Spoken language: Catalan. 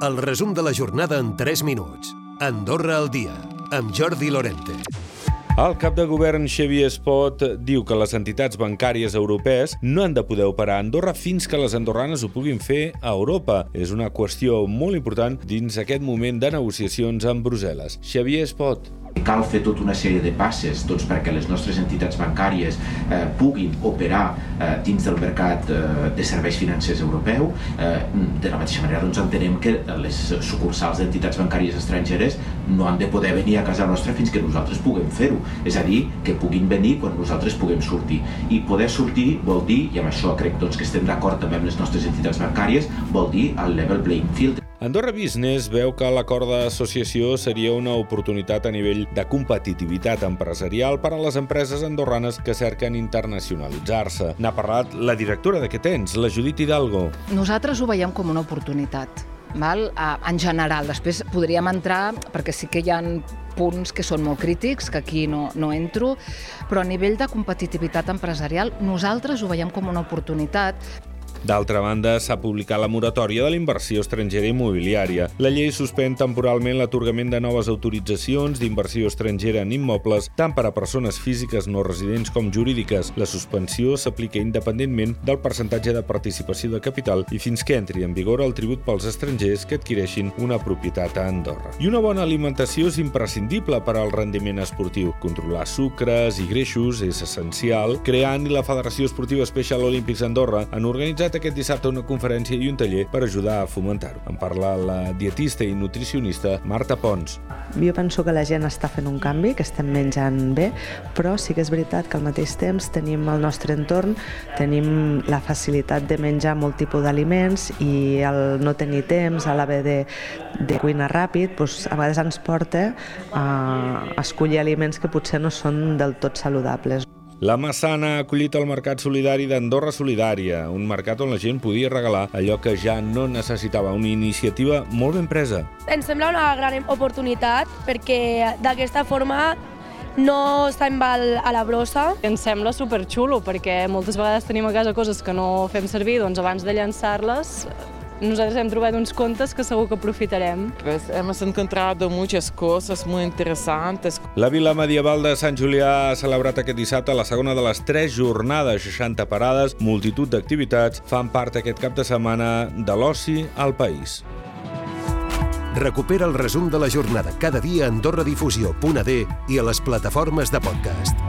El resum de la jornada en 3 minuts. Andorra al dia, amb Jordi Lorente. El cap de govern Xavier Espot diu que les entitats bancàries europees no han de poder operar a Andorra fins que les andorranes ho puguin fer a Europa. És una qüestió molt important dins aquest moment de negociacions amb Brussel·les. Xavier Espot. Cal fer tota una sèrie de passes doncs, perquè les nostres entitats bancàries eh, puguin operar eh, dins del mercat eh, de serveis financers europeu. Eh, de la mateixa manera doncs, entenem que les sucursals d'entitats bancàries estrangeres no han de poder venir a casa nostra fins que nosaltres puguem fer-ho. És a dir, que puguin venir quan nosaltres puguem sortir. I poder sortir vol dir, i amb això crec doncs, que estem d'acord també amb les nostres entitats bancàries, vol dir el level playing field. Andorra Business veu que l'acord d'associació seria una oportunitat a nivell de competitivitat empresarial per a les empreses andorranes que cerquen internacionalitzar-se. N'ha parlat la directora d'aquest ens, la Judit Hidalgo. Nosaltres ho veiem com una oportunitat. Val? En general, després podríem entrar, perquè sí que hi ha punts que són molt crítics, que aquí no, no entro, però a nivell de competitivitat empresarial nosaltres ho veiem com una oportunitat D'altra banda, s'ha publicat la moratòria de la inversió estrangera immobiliària. La llei suspèn temporalment l'atorgament de noves autoritzacions d'inversió estrangera en immobles, tant per a persones físiques no residents com jurídiques. La suspensió s'aplica independentment del percentatge de participació de capital i fins que entri en vigor el tribut pels estrangers que adquireixin una propietat a Andorra. I una bona alimentació és imprescindible per al rendiment esportiu. Controlar sucres i greixos és essencial. Creant i la Federació Esportiva Special Olímpics Andorra han organitzat organitzat aquest dissabte una conferència i un taller per ajudar a fomentar-ho. En parla la dietista i nutricionista Marta Pons. Jo penso que la gent està fent un canvi, que estem menjant bé, però sí que és veritat que al mateix temps tenim al nostre entorn, tenim la facilitat de menjar molt tipus d'aliments i el no tenir temps a l'haver de, de cuinar ràpid, doncs a vegades ens porta a escollir aliments que potser no són del tot saludables. La Massana ha acollit el Mercat Solidari d'Andorra Solidària, un mercat on la gent podia regalar allò que ja no necessitava, una iniciativa molt ben presa. Ens sembla una gran oportunitat perquè d'aquesta forma no se'n va a la brossa. Ens sembla superxulo perquè moltes vegades tenim a casa coses que no fem servir, doncs abans de llançar-les nosaltres hem trobat uns contes que segur que aprofitarem. Pues hemos encontrado muchas cosas muy interesantes. La Vila Medieval de Sant Julià ha celebrat aquest dissabte la segona de les tres jornades, 60 parades, multitud d'activitats, fan part aquest cap de setmana de l'oci al país. Recupera el resum de la jornada cada dia a AndorraDifusió.d i a les plataformes de podcast.